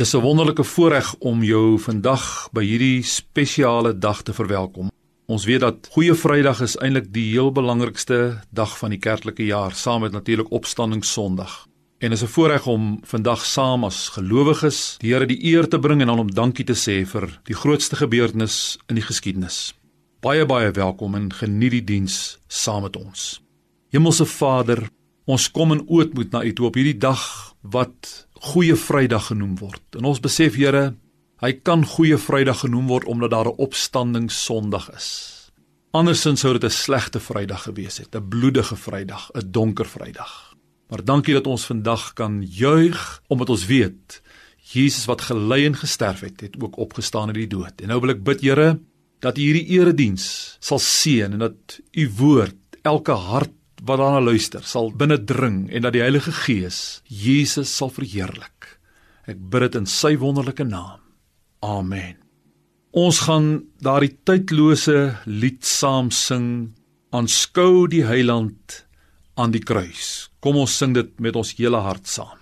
Dis 'n wonderlike voorreg om jou vandag by hierdie spesiale dag te verwelkom. Ons weet dat Goeie Vrydag is eintlik die heel belangrikste dag van die kerklike jaar, saam met natuurlik Opstanding Sondag. En is 'n voorreg om vandag saam as gelowiges die Here die eer te bring en aan hom dankie te sê vir die grootste gebeurtenis in die geskiedenis. Baie baie welkom en geniet die diens saam met ons. Hemelse Vader, ons kom in ootmoed na U toe op hierdie dag wat Goeie Vrydag genoem word. En ons besef Here, hy kan Goeie Vrydag genoem word omdat daar 'n opstanding Sondag is. Andersins sou dit 'n slegte Vrydag gewees het, 'n bloedige Vrydag, 'n donker Vrydag. Maar dankie dat ons vandag kan juig omdat ons weet Jesus wat gelei en gesterf het, het ook opgestaan uit die dood. En nou wil ek bid Here dat U hierdie erediens sal seën en dat U woord elke hart wat daarna luister sal binnendring en dat die Heilige Gees Jesus sal verheerlik. Ek bid dit in sy wonderlike naam. Amen. Ons gaan daardie tydlose lied saam sing. Aanskou die Heiland aan die kruis. Kom ons sing dit met ons hele hart saam.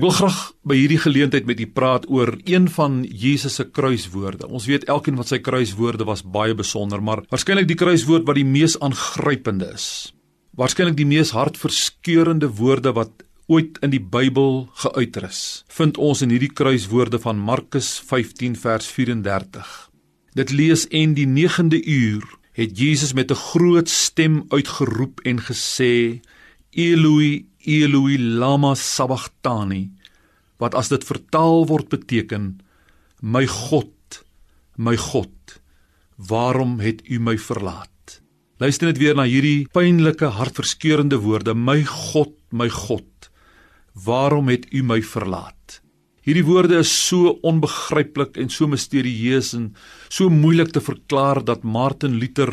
Ek wil graag by hierdie geleentheid met u praat oor een van Jesus se kruiswoorde. Ons weet elkeen wat sy kruiswoorde was baie besonder, maar waarskynlik die kruiswoord wat die mees aangrypende is. Waarskynlik die mees hartverskeurende woorde wat ooit in die Bybel geuiter is. Vind ons in hierdie kruiswoorde van Markus 15 vers 34. Dit lees en die 9de uur het Jesus met 'n groot stem uitgeroep en gesê: Eloi Eloi lama sabachthani wat as dit vertaal word beteken my God my God waarom het u my verlaat? Luister net weer na hierdie pynlike hartverskeurende woorde my God my God waarom het u my verlaat? Hierdie woorde is so onbegryplik en so misterieus en so moeilik te verklaar dat Martin Luther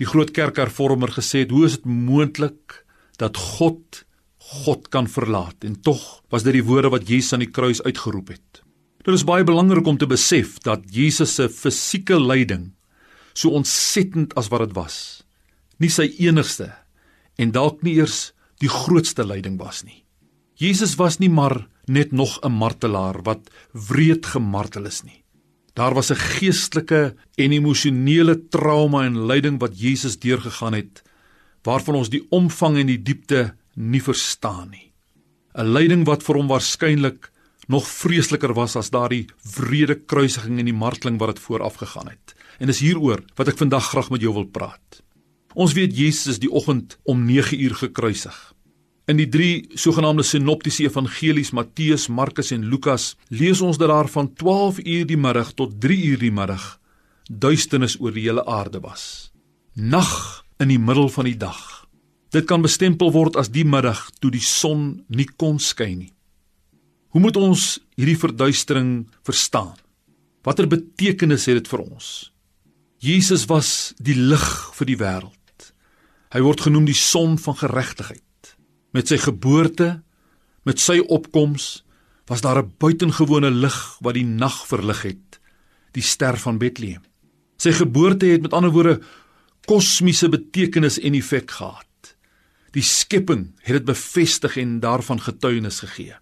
die groot kerkhervormer gesê het hoe is dit moontlik dat God God kan verlaat en tog was dit die woorde wat Jesus aan die kruis uitgeroep het. Dit is baie belangrik om te besef dat Jesus se fisieke lyding so ontsettend as wat dit was, nie sy enigste en dalk nie eers die grootste lyding was nie. Jesus was nie maar net nog 'n martelaar wat wreed gemartel is nie. Daar was 'n geestelike en emosionele trauma en lyding wat Jesus deurgegaan het waarvan ons die omvang en die diepte nie verstaan nie. 'n Lyding wat vir hom waarskynlik nog vreesliker was as daardie wrede kruisiging en die marteling wat dit vooraf gegaan het. En dis hieroor wat ek vandag graag met jou wil praat. Ons weet Jesus is die oggend om 9 uur gekruisig. In die drie sogenaamde sinoptiese evangelies Matteus, Markus en Lukas lees ons dat daar van 12 uur die middag tot 3 uur die middag duisternis oor die hele aarde was. Nag in die middel van die dag. Dit kan bestempel word as die middag toe die son nie kon skyn nie. Hoe moet ons hierdie verduistering verstaan? Watter betekenis het dit vir ons? Jesus was die lig vir die wêreld. Hy word genoem die son van geregtigheid. Met sy geboorte, met sy opkoms, was daar 'n buitengewone lig wat die nag verlig het, die ster van Bethlehem. Sy geboorte het met ander woorde kosmiese betekenis en effek gehad. Die skepping het dit bevestig en daarvan getuienis gegee.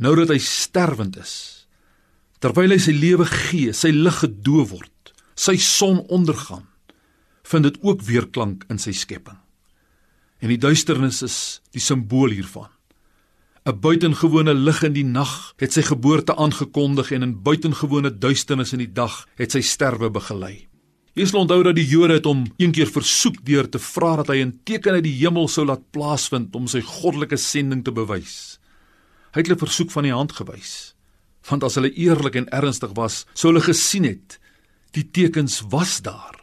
Nou dat hy sterwend is terwyl hy sy lewe gee sy lig gedoof word sy son ondergaan vind dit ook weerklank in sy skepping. En die duisternis is die simbool hiervan. 'n buitengewone lig in die nag het sy geboorte aangekondig en in buitengewone duisternis in die dag het sy sterwe begelei Jy sal onthou dat die Jode het hom een keer versoek deur te vra dat hy 'n teken uit die hemel sou laat plaasvind om sy goddelike sending te bewys. Hy het hulle versoek van die hand gewys. Want as hulle eerlik en ernstig was, sou hulle gesien het die tekens was daar.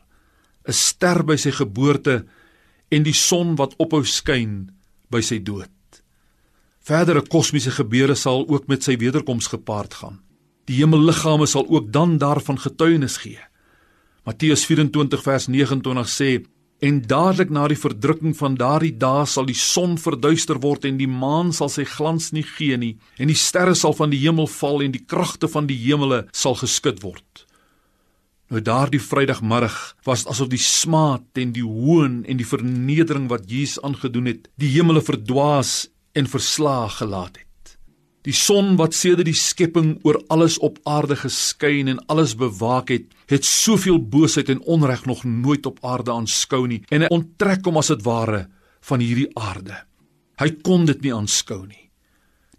'n Ster by sy geboorte en die son wat ophou skyn by sy dood. Verdere kosmiese gebeure sal ook met sy wederkoms gepaard gaan. Die hemelliggame sal ook dan daarvan getuienis gee. Matteus 24 vers 29 sê En dadelik na die verdrukking van daardie dae sal die son verduister word en die maan sal sy glans nie gee nie en die sterre sal van die hemel val en die kragte van die hemele sal geskit word. Nou daardie Vrydagmiddag was asof die smaad en die hoon en die vernedering wat Jesus aangedoen het, die hemele verdwaas en verslaag gelaat het. Die son wat sedert die skepping oor alles op aarde geskyn en alles bewaak het, het soveel boosheid en onreg nog nooit op aarde aanskou nie en hy onttrek hom as dit ware van hierdie aarde. Hy kon dit nie aanskou nie.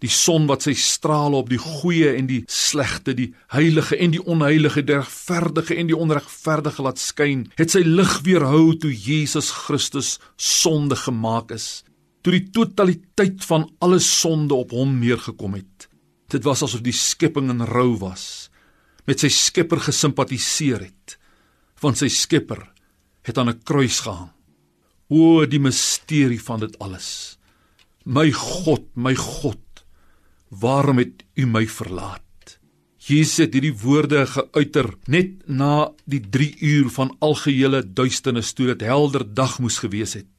Die son wat sy strale op die goeie en die slegte, die heilige en die onheilige, die regverdige en die onregverdige laat skyn, het sy lig weerhou toe Jesus Christus sonde gemaak is toe die totaliteit van alle sonde op hom neergekom het. Dit was asof die skepping in rou was, met sy Skepper gesimpatiseer het, want sy Skepper het aan 'n kruis gehang. O, die misterie van dit alles. My God, my God, waarom het U my verlaat? Jesus het hierdie woorde geuiter net na die 3 uur van algehele duisternis toe dit helder dag moes gewees het.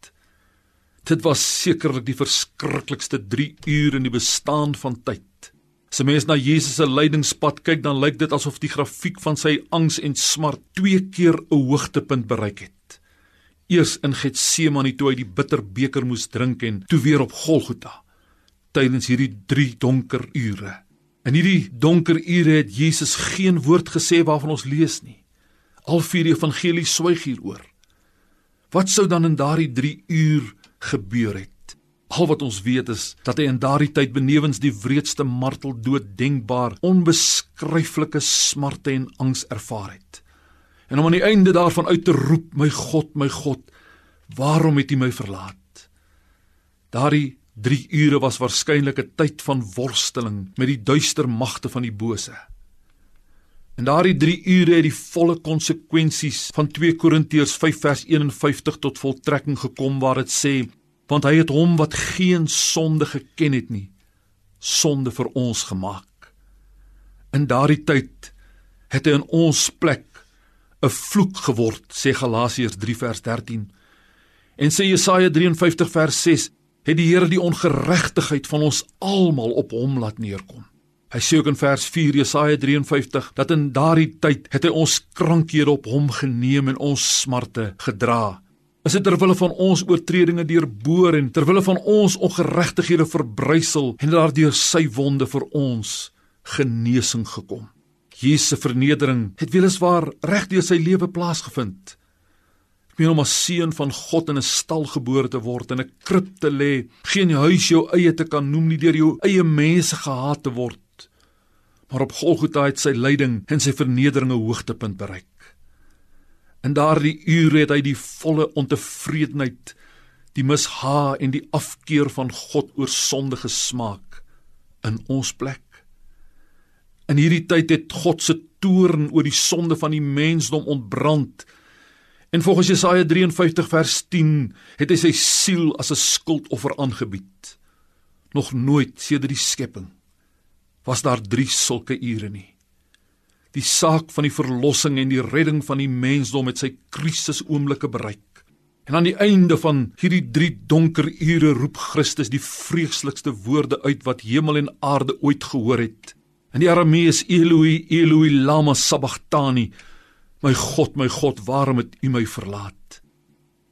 Dit was sekerlik die verskriklikste 3 ure in die bestaan van tyd. As 'n mens na Jesus se lydingspad kyk, dan lyk dit asof die grafiek van sy angs en smart twee keer 'n hoogtepunt bereik het. Eers in Getsemane toe hy die bitter beker moes drink en toe weer op Golgotha tydens hierdie 3 donker ure. In hierdie donker ure het Jesus geen woord gesê waarvan ons lees nie. Al vier evangelie swyg hieroor. Wat sou dan in daardie 3 ure gebeur het. Al wat ons weet is dat hy in daardie tyd benewens die wreedste martel dood denkbaar onbeskryflike smarte en angs ervaar het. En om aan die einde daarvan uit te roep, my God, my God, waarom het U my verlaat? Daardie 3 ure was waarskynlik 'n tyd van worsteling met die duister magte van die bose. En daardie 3 ure het die volle konsekwensies van 2 Korintiërs 5 vers 51 tot voltrekking gekom waar dit sê want hy het hom wat geen sonde geken het nie sonde vir ons gemaak. In daardie tyd het hy in ons plek 'n vloek geword sê Galasiërs 3 vers 13 en sê Jesaja 53 vers 6 het die Here die ongeregtigheid van ons almal op hom laat neerkom. Hy sê ook in vers 4 Jesaja 53 dat in daardie tyd het hy ons krankhede op hom geneem en ons smarte gedra. Is dit terwille van ons oortredinge deurboor en terwille van ons ongeregtighede verbrysel en daardeur sy wonde vir ons genesing gekom. Jesus se vernedering het weliswaar reg deur sy lewe plaasgevind. Ek meen om as seun van God in 'n stal gebore te word en 'n krib te lê, geen huis jou eie te kan noem nie deur jou eie mense gehaat te word. Maar op Golgotha het sy lyding en sy vernedering 'n hoogtepunt bereik. In daardie ure het hy die volle ontevredenheid, die misha en die afkeer van God oor sonde gesmaak in ons plek. In hierdie tyd het God se toorn oor die sonde van die mensdom ontbrand. En volgens Jesaja 53 vers 10 het hy sy siel as 'n skuldoffer aangebied. Nog nooit sedert die skepping was daar drie sulke ure nie. Die saak van die verlossing en die redding van die mensdom het sy krisis oomblikke bereik. En aan die einde van hierdie drie donker ure roep Christus die vreeslikste woorde uit wat hemel en aarde ooit gehoor het. In die Aramees Eloi Eloi lama sabachthani. My God, my God, waarom het U my verlaat?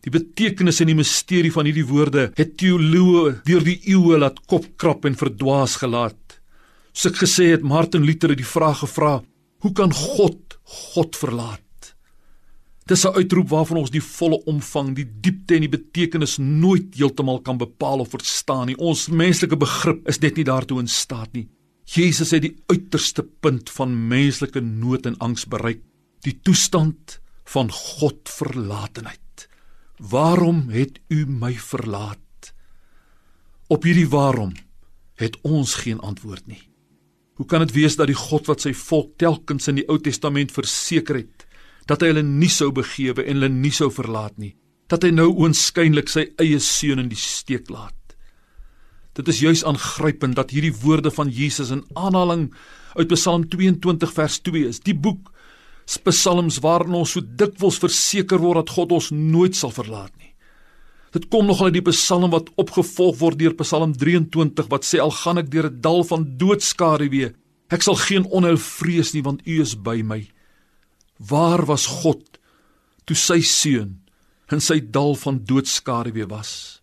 Die betekenis en die misterie van hierdie woorde het teoloë deur die eeue laat kopkrap en verdwaas gelaat. Soos ek gesê het, Martin Luther het die vraag gevra: Hoe kan God God verlaat? Dis 'n uitroep waarvan ons die volle omvang, die diepte en die betekenis nooit heeltemal kan bepaal of verstaan nie. Ons menslike begrip is net nie daartoe in staat nie. Jesus het die uiterste punt van menslike nood en angs bereik, die toestand van God verlatenheid. Waarom het u my verlaat? Op hierdie waarom het ons geen antwoord nie. Hoe kan dit wees dat die God wat sy volk telkens in die Ou Testament verseker het dat hy hulle nie sou begewe en hulle nie sou verlaat nie, dat hy nou oënskynlik sy eie seun in die steek laat? Dit is juis aangrypend dat hierdie woorde van Jesus in aanhaling uit Psalm 22 vers 2 is. Die boek Psalms waarin ons so dikwels verseker word dat God ons nooit sal verlaat nie. Dit kom nogal uit die Psalm wat opgevolg word deur Psalm 23 wat sê al gaan ek deur 'n dal van doodskaduwee, ek sal geen onheil vrees nie want U is by my. Waar was God toe sy seun in sy dal van doodskaduwee was?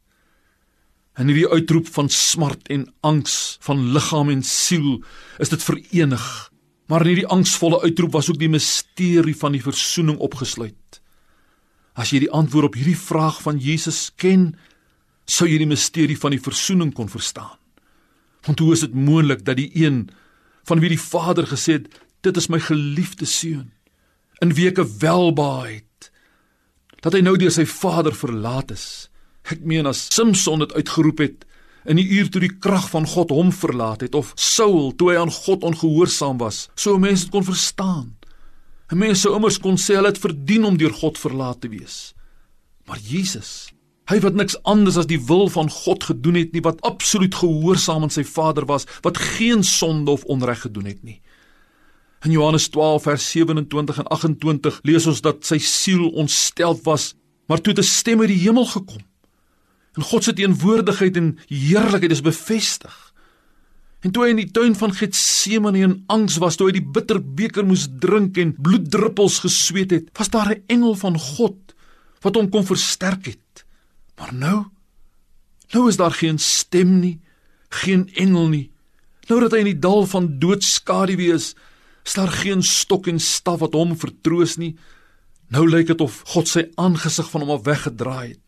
In hierdie uitroep van smart en angs van liggaam en siel is dit verenig. Maar in hierdie angsvolle uitroep was ook die misterie van die versoening opgesluit. As jy die antwoord op hierdie vraag van Jesus ken, sou jy die misterie van die versoening kon verstaan. Want hoe is dit moontlik dat die een van wie die Vader gesê het, dit is my geliefde seun, in wie ek welbaai het, dat hy nou deur sy Vader verlaat is? Ek meen as Samson dit uitgeroep het in die uur toe die krag van God hom verlaat het of Saul toe hy aan God ongehoorsaam was, sou mense dit kon verstaan. 'n Mens sou immers kon sê hulle het verdien om deur God verlaat te wees. Maar Jesus, hy wat niks anders as die wil van God gedoen het nie, wat absoluut gehoorsaam aan sy Vader was, wat geen sonde of onreg gedoen het nie. In Johannes 12 vers 27 en 28 lees ons dat sy siel ontsteld was, maar toe 'n stem uit die hemel gekom En God se teenwoordigheid en heerlikheid is bevestig. En toe hy in die tuin van Getsemane in angs was, toe hy die bitter beker moes drink en bloeddruppels gesweet het, was daar 'n engel van God wat hom kom versterk het. Maar nou, nou is daar geen stem nie, geen engel nie. Nou dat hy in die dal van doodskaduwee is, is daar geen stok en staf wat hom vertroos nie. Nou lyk dit of God sy aangesig van hom af weggedraai het.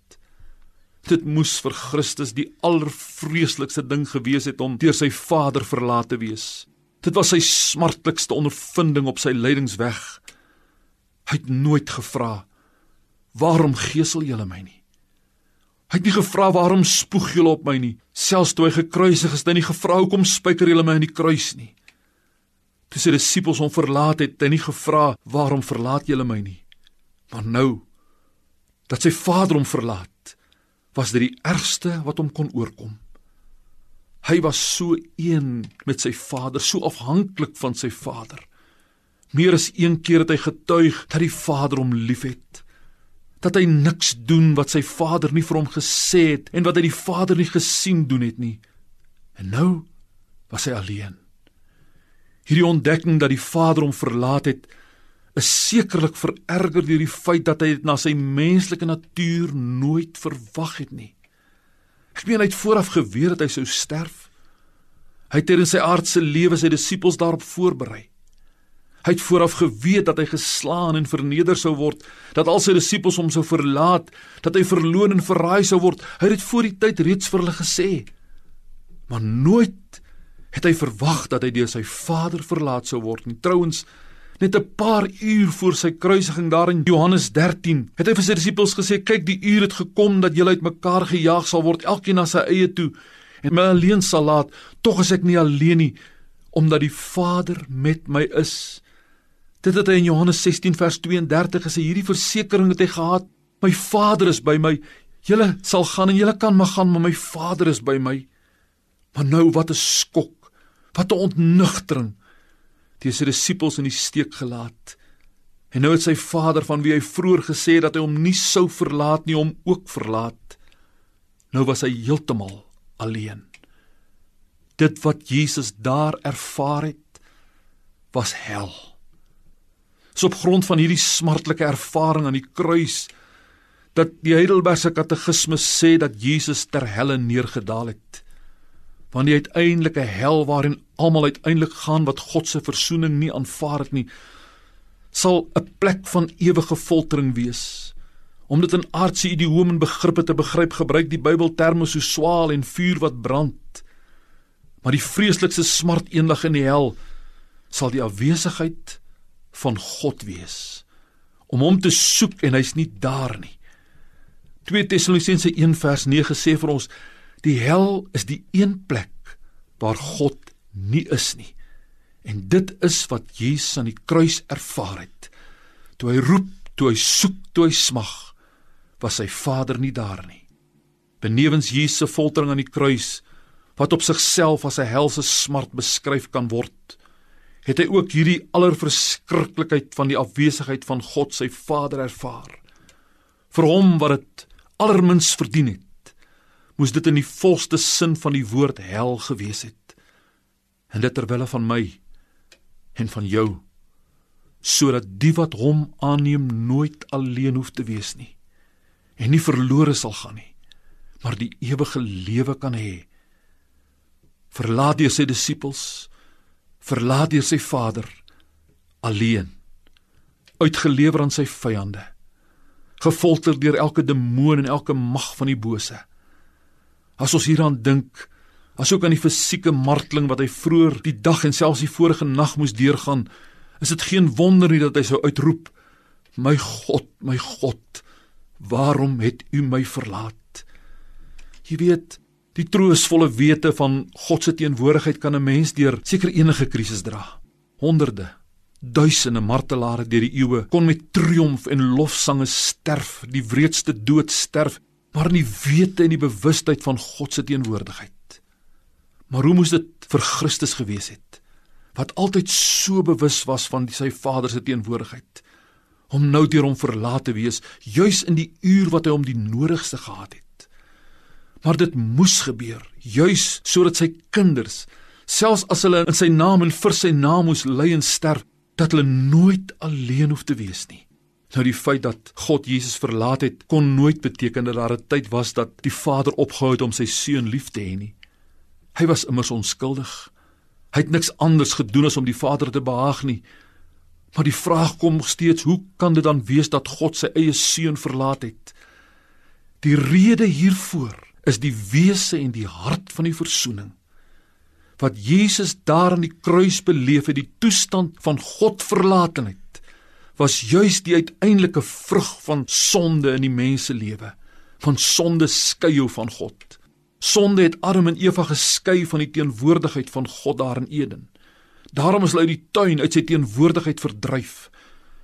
Dit moes vir Christus die allervreeslikste ding gewees het om deur sy Vader verlaat te wees. Dit was sy smartlikste ondervinding op sy lydingsweg. Hy het nooit gevra: "Waarom gesel julle my nie?" Hy het nie gevra: "Waarom spoeg julle op my nie?" Selfs toe hy gekruisig is, het hy nie gevra: "Hoekom spyker julle my aan die kruis nie?" Toe sy disippels hom verlaat het, het hy nie gevra: "Waarom verlaat julle my nie?" Maar nou dat sy Vader hom verlaat, was dit die ergste wat hom kon oorkom. Hy was so een met sy Vader, so afhanklik van sy Vader. Meer as een keer het hy getuig dat die Vader hom liefhet. dat hy niks doen wat sy Vader nie vir hom gesê het en wat hy die Vader nie gesien doen het nie. En nou was hy alleen. Hierdie ontdekking dat die Vader hom verlaat het, is sekerlik vererger deur die feit dat hy dit na sy menslike natuur nooit verwag het nie. Ek meen hy het vooraf geweet dat hy sou sterf. Hy het in sy aardse lewe sy disippels daarop voorberei. Hy het vooraf geweet dat hy geslaan en verneder sou word, dat al sy disippels hom sou verlaat, dat hy verloon en verraai sou word. Hy het dit voor die tyd reeds vir hulle gesê. Maar nooit het hy verwag dat hy deur sy Vader verlaat sou word nie. Trouwens, Net 'n paar uur voor sy kruisiging daar in Johannes 13, het hy vir sy disippels gesê: "Kyk, die uur het gekom dat julle uitmekaar gejaag sal word, elkeen na sy eie toe, en my alleen sal laat. Tog is ek nie alleen nie, omdat die Vader met my is." Dit het hy in Johannes 16 vers 32 gesê. Hierdie versekering het hy gehad: "My Vader is by my. Julle sal gaan en julle kan maar gaan, maar my Vader is by my." Maar nou wat 'n skok. Wat 'n ontnugtering die sy disippels in die steek gelaat. En nou het sy Vader van wie hy vroeër gesê dat hy hom nie sou verlaat nie, hom ook verlaat. Nou was hy heeltemal alleen. Dit wat Jesus daar ervaar het, was hel. So op grond van hierdie smartelike ervaring aan die kruis dat die Heidelbergse katekismes sê dat Jesus ter helle neergedaal het van die uiteindelike hel waarin almal uiteindelik gaan wat God se verzoening nie aanvaar het nie sal 'n plek van ewige foltering wees. Om dit in aardse idiome en begrippe te begryp gebruik die Bybel terme so swaal en vuur wat brand. Maar die vreeslikste smart eendag in die hel sal die afwesigheid van God wees. Om hom te soek en hy's nie daar nie. 2 Tessalonisense 1 vers 9 sê vir ons Die hel is die een plek waar God nie is nie. En dit is wat Jesus aan die kruis ervaar het. Toe hy roep, toe hy soek, toe hy smag, was sy Vader nie daar nie. Benewens Jesus se foltering aan die kruis wat op sigself as 'n helse smart beskryf kan word, het hy ook hierdie allerverskriklikheid van die afwesigheid van God sy Vader ervaar. Vir hom wat dit allermins verdien het moes dit in die volste sin van die woord hel gewees het. En dit terwille van my en van jou sodat die wat hom aanneem nooit alleen hoef te wees nie en nie verlore sal gaan nie maar die ewige lewe kan hê. Verlaat deur sy disippels, verlaat deur sy Vader alleen uitgelewer aan sy vyande gefolter deur elke demoon en elke mag van die bose As ons hieraan dink, asook aan die fisieke marteling wat hy vroeër die dag en selfs die vorige nag moes deurgaan, is dit geen wonder nie dat hy sou uitroep: "My God, my God, waarom het U my verlaat?" Jy weet, die troostvolle wete van God se teenwoordigheid kan 'n mens deur seker enige krisis dra. Honderde, duisende martelare deur die eeue kon met triomf en lofsange sterf, die wreedste dood sterf maar in die wete en die bewustheid van God se teenwoordigheid. Maar hoe moes dit vir Christus gewees het wat altyd so bewus was van die, sy Vader se teenwoordigheid om nou deur hom verlaat te wees juis in die uur wat hy hom die nodigste gehad het. Maar dit moes gebeur juis sodat sy kinders selfs as hulle in sy naam en vir sy naam moes ly en sterf dat hulle nooit alleen hoef te wees nie. Nou die feit dat God Jesus verlaat het, kon nooit beteken dat daar 'n tyd was dat die Vader opgehou het om sy seun lief te hê nie. Hy was immers onskuldig. Hy het niks anders gedoen as om die Vader te behaag nie. Maar die vraag kom steeds, hoe kan dit dan wees dat God sy eie seun verlaat het? Die rede hiervoor is die wese en die hart van die verzoening. Wat Jesus daar aan die kruis beleef het, die toestand van God verlatenheid was juis die uiteindelike vrug van sonde in die menselewe, van sonde skei jou van God. Sonde het Adam en Eva geskei van die teenwoordigheid van God daar in Eden. Daarom is hulle uit die tuin uit sy teenwoordigheid verdryf.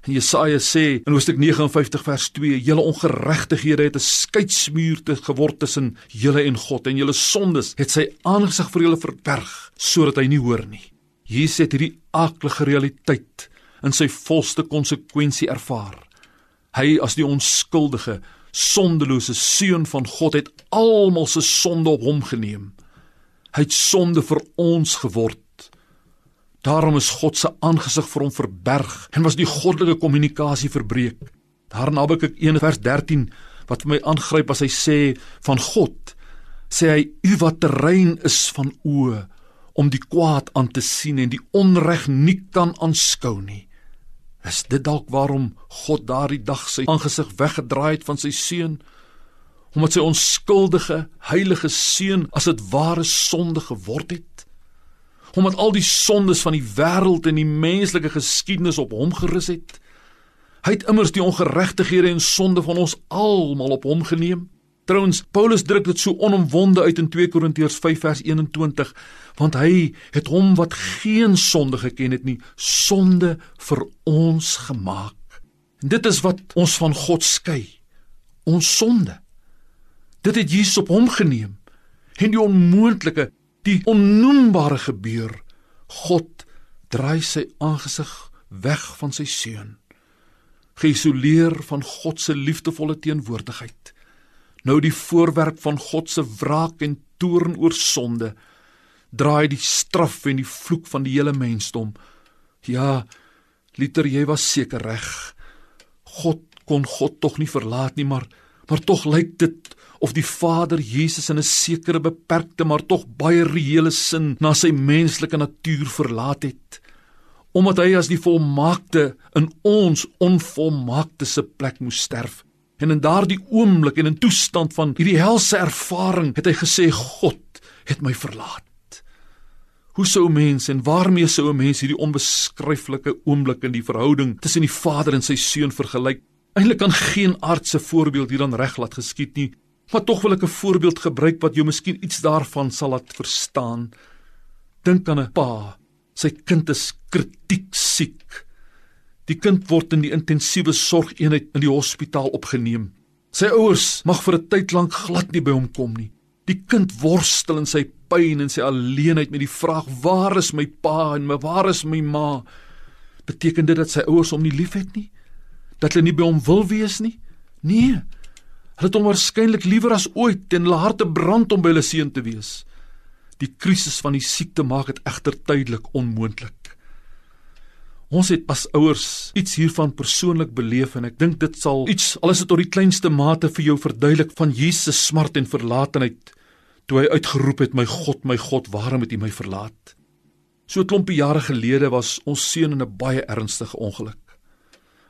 En Jesaja sê in Hoofstuk 59 vers 2: "Julle ongeregtighede het 'n skeidsmuur te geword tussen julle en God en julle sondes het sy aangesig vir julle verberg sodat hy nie hoor nie." Jesus het hierdie aaklige realiteit in sy volste konsekwensie ervaar. Hy as die onskuldige, sondelose seun van God het almal se sonde op hom geneem. Hy het sonde vir ons geword. Daarom is God se aangesig vir hom verberg en was die goddelike kommunikasie verbreek. Daar in Habakuk 1 vers 13 wat vir my aangryp as hy sê van God sê hy u wat terrein is van oë om die kwaad aan te sien en die onreg nie kan aanskou nie. Is dit dalk waarom God daardie dag sy aangesig weggedraai het van sy seun? Omdat sy onskuldige, heilige seun as dit ware sonde geword het? Omdat al die sondes van die wêreld en die menslike geskiedenis op hom gerus het? Hy het immers die ongeregtighede en sonde van ons almal op hom geneem. Trouwens, Paulus druk dit so onomwonde uit in 2 Korintiërs 5 vers 21, want hy het hom wat geen sonde geken het nie, sonde vir ons gemaak. En dit is wat ons van God skei. Ons sonde. Dit het Jesus op hom geneem. En die onmoontlike, die onnoembare gebeur. God draai sy aangesig weg van sy seun. Geïsoleer van God se liefdevolle teenwoordigheid nou die voorwerp van God se wraak en toorn oor sonde draai die straf en die vloek van die hele mensdom. Ja liter jy was seker reg. God kon God tog nie verlaat nie maar maar tog lyk dit of die Vader Jesus in 'n sekere beperkte maar tog baie reële sin na sy menslike natuur verlaat het. Omdat hy as die volmaakte in ons onvolmaakte se plek moes sterf En in daardie oomblik en in toestand van hierdie helse ervaring het hy gesê God het my verlaat. Hoe sou mens en waarmee sou 'n mens hierdie onbeskryflike oomblik in die verhouding tussen die Vader en sy seun vergelyk? Eintlik kan geen aardse voorbeeld hier dan reg laat geskied nie, maar tog wil ek 'n voorbeeld gebruik wat jou miskien iets daarvan sal laat verstaan. Dink aan 'n pa, sy kind is kritiek siek. Die kind word in die intensiewe sorgeenheid in die hospitaal opgeneem. Sy ouers mag vir 'n tyd lank glad nie by hom kom nie. Die kind worstel in sy pyn en sy alleenheid met die vraag: "Waar is my pa en my waar is my ma?" Beteken dit dat sy ouers hom nie liefhet nie? Dat hulle nie by hom wil wees nie? Nee. Hulle het hom waarskynlik liewer as ooit en hulle harte brand om by hulle seun te wees. Die krisis van die siekte maak dit egter tydelik onmoontlik. Ons het as ouers iets hiervan persoonlik beleef en ek dink dit sal iets al is dit tot die kleinste mate vir jou verduidelik van Jesus smart en verlatenheid toe hy uitgeroep het my God my God waarom het U my verlaat? So 'n klompie jare gelede was ons seun in 'n baie ernstige ongeluk.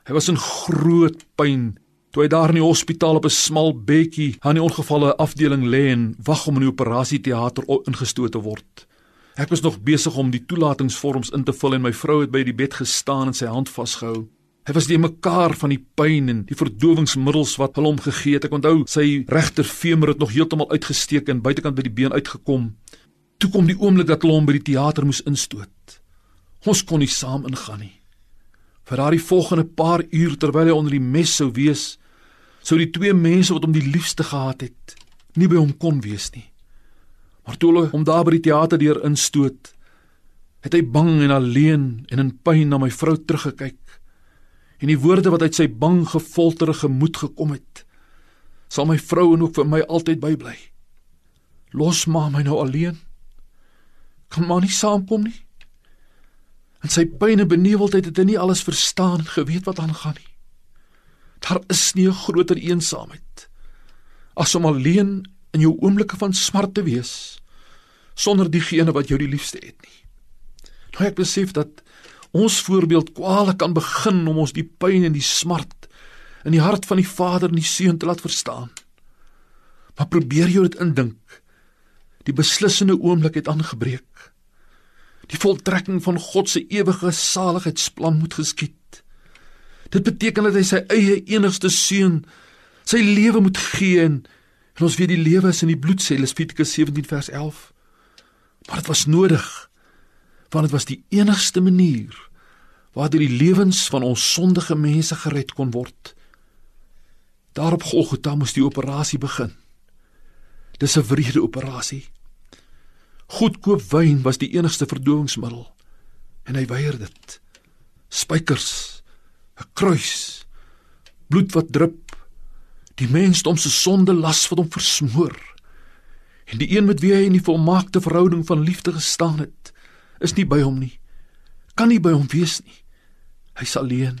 Hy was in groot pyn toe hy daar in die hospitaal op 'n smal bedjie aan die ongevalle afdeling lê en wag om in die operasieteater ingestoot te word Ek was nog besig om die toelatingsvorms in te vul en my vrou het by die bed gestaan en sy hand vasgehou. Hy was die mekaar van die pyn en die verdowingsmiddels wat hulle hom gegee het. Ek onthou sy regter femur het nog heeltemal uitgesteek en buitekant by die been uitgekom. Toe kom die oomblik dat hulle hom by die teater moes instoot. Ons kon nie saam ingaan nie. Vir daardie volgende paar uur terwyl hy onder die mes sou wees, sou die twee mense wat hom die liefste gehad het, nie by hom kon wees nie. Maar toe hulle hom daar by die teater deur instoot, het hy bang en alleen en in pyn na my vrou teruggekyk. En die woorde wat uit sy bang gefolterde gemoed gekom het, sal my vrou en ook vir my altyd bybly. Los maar my nou alleen. Kan maar nie saamkom nie. En sy pyn en beneweldheid het hy nie alles verstaan en geweet wat aangaan nie. Daar is nie 'n groter eensaamheid as om alleen in jou oomblikke van smart te wees sonder diegene wat jou die liefste het nie. Nou ek besef dat ons voorbeeld kwale kan begin om ons die pyn en die smart in die hart van die Vader en die Seun te laat verstaan. Maar probeer jy dit indink. Die beslissende oomblik het aangebreek. Die voltrekking van God se ewige saligheidsplan moet geskied. Dit beteken dat hy sy eie enigste seun sy lewe moet gee en En ons weet die lewe is in die bloedselle Levitikus 17 vers 11. Maar dit was nodig want dit was die enigste manier waardeur die lewens van ons sondige mense gered kon word. Daarop Golgotha moes die operasie begin. Dis 'n wrede operasie. Goedkoop wyn was die enigste verdowingsmiddel en hy weier dit. Spykers, 'n kruis, bloed wat drup, die mensdom se sonde las wat hom versmoor. En die een met wie hy in die volmaakte verhouding van liefde gestaan het, is nie by hom nie. Kan nie by hom wees nie. Hy's alleen.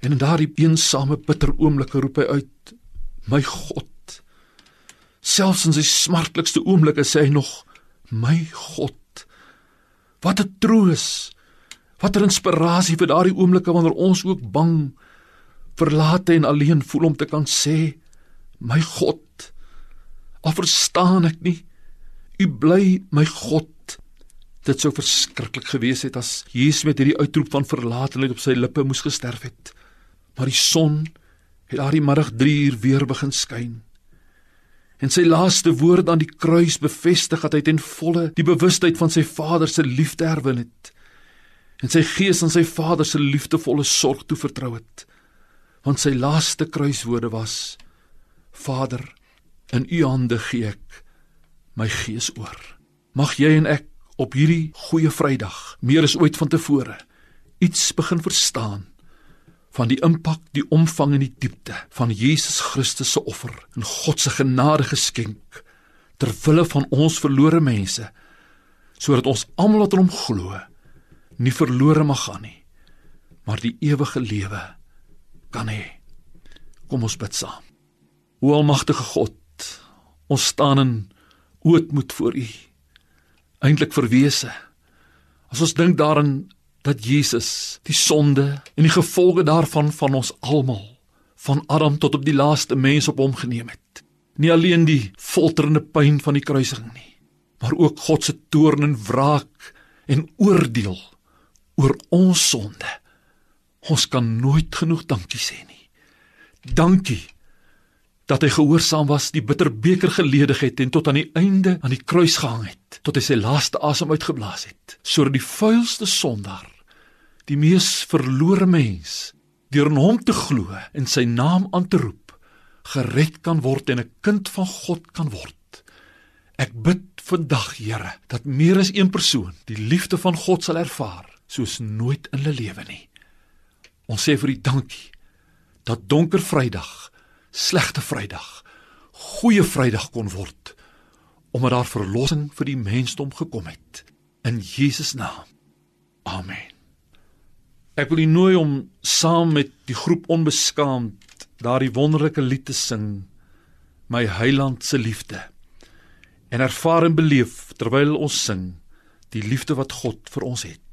En in daardie eensame bitter oomblikke roep hy uit: "My God." Selfs in sy smartlikste oomblikke sê hy nog: "My God." Wat 'n troos. Wat 'n inspirasie vir daardie oomblikke wanneer ons ook bang, verlate en alleen voel om te kan sê: "My God." Al verstaan ek nie. U bly my God. Dit sou verskriklik gewees het as Jesus met hierdie uitroep van verlatenheid op sy lippe moes gesterf het. Maar die son het daardie middag 3 uur weer begin skyn. En sy laaste woord aan die kruis bevestig dat hy ten volle die bewustheid van sy Vader se liefde herwin het. En sy gees aan sy Vader se liefdevolle sorg toevertrou het. Want sy laaste kruiswoorde was: Vader, in U hande gee ek my gees oor. Mag jy en ek op hierdie goeie Vrydag meer as ooit vantevore iets begin verstaan van die impak, die omvang en die diepte van Jesus Christus se offer en God se genade geskenk ter wille van ons verlore mense sodat ons almal wat in hom glo nie verlore mag gaan nie maar die ewige lewe kan hê kom ons bid saam o almagtige God ons staan in ootmoed voor u eintlik verwese. As ons dink daaraan dat Jesus die sonde en die gevolge daarvan van ons almal van Adam tot op die laaste mens op hom geneem het. Nie alleen die folterende pyn van die kruisiging nie, maar ook God se toorn en wraak en oordeel oor ons sonde. Ons kan nooit genoeg dankie sê nie. Dankie dat hy gehoorsaam was, die bitter beker geledig het en tot aan die einde aan die kruis gehang het, tot hy sy laaste asem uitgeblaas het, sodat die vuilste sondaar, die mees verlore mens, deur in hom te glo en sy naam aan te roep, gered kan word en 'n kind van God kan word. Ek bid vandag, Here, dat meer as een persoon die liefde van God sal ervaar soos nooit in hulle lewe nie. Ons sê vir U dankie dat donker Vrydag slegte Vrydag goeie Vrydag kon word omdat daar verlossing vir die mensdom gekom het in Jesus naam. Amen. Ek wil u nooi om saam met die groep onbeskaamd daardie wonderlike lied te sing My Heiland se liefde en ervaar en beleef terwyl ons sing die liefde wat God vir ons het.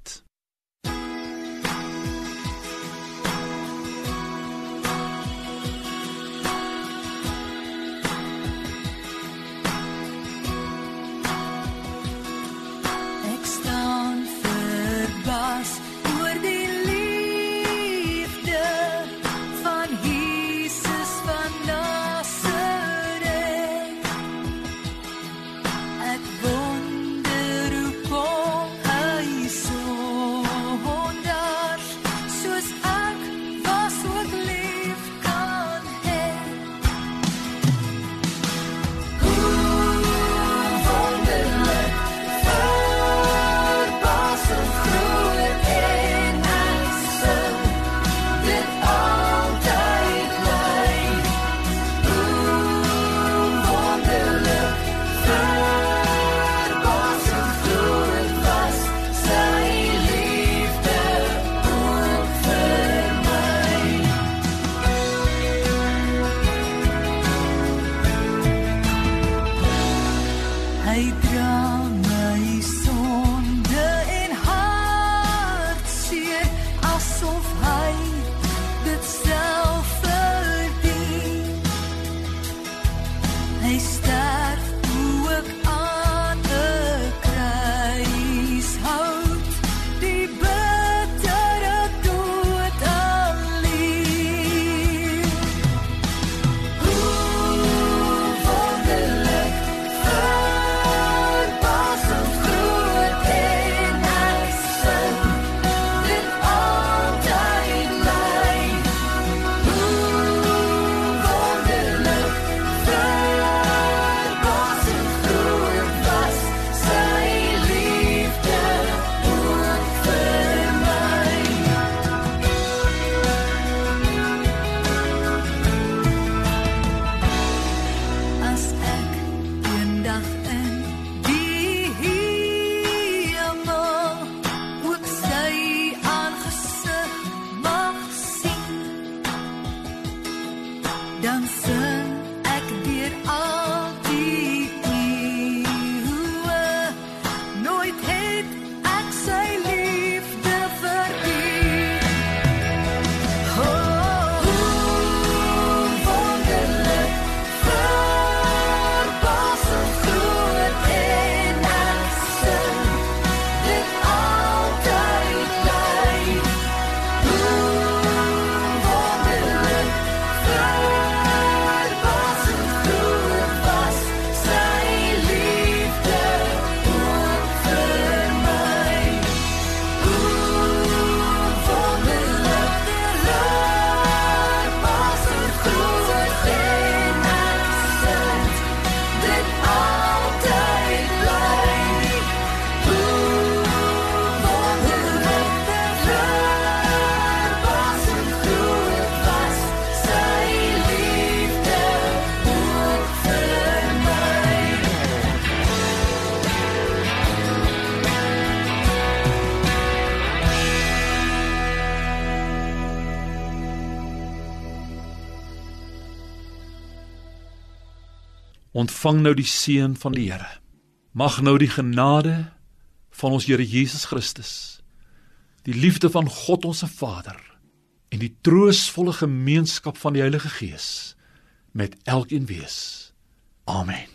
Ontvang nou die seën van die Here. Mag nou die genade van ons Here Jesus Christus, die liefde van God ons se Vader en die troostvolle gemeenskap van die Heilige Gees met elkeen wees. Amen.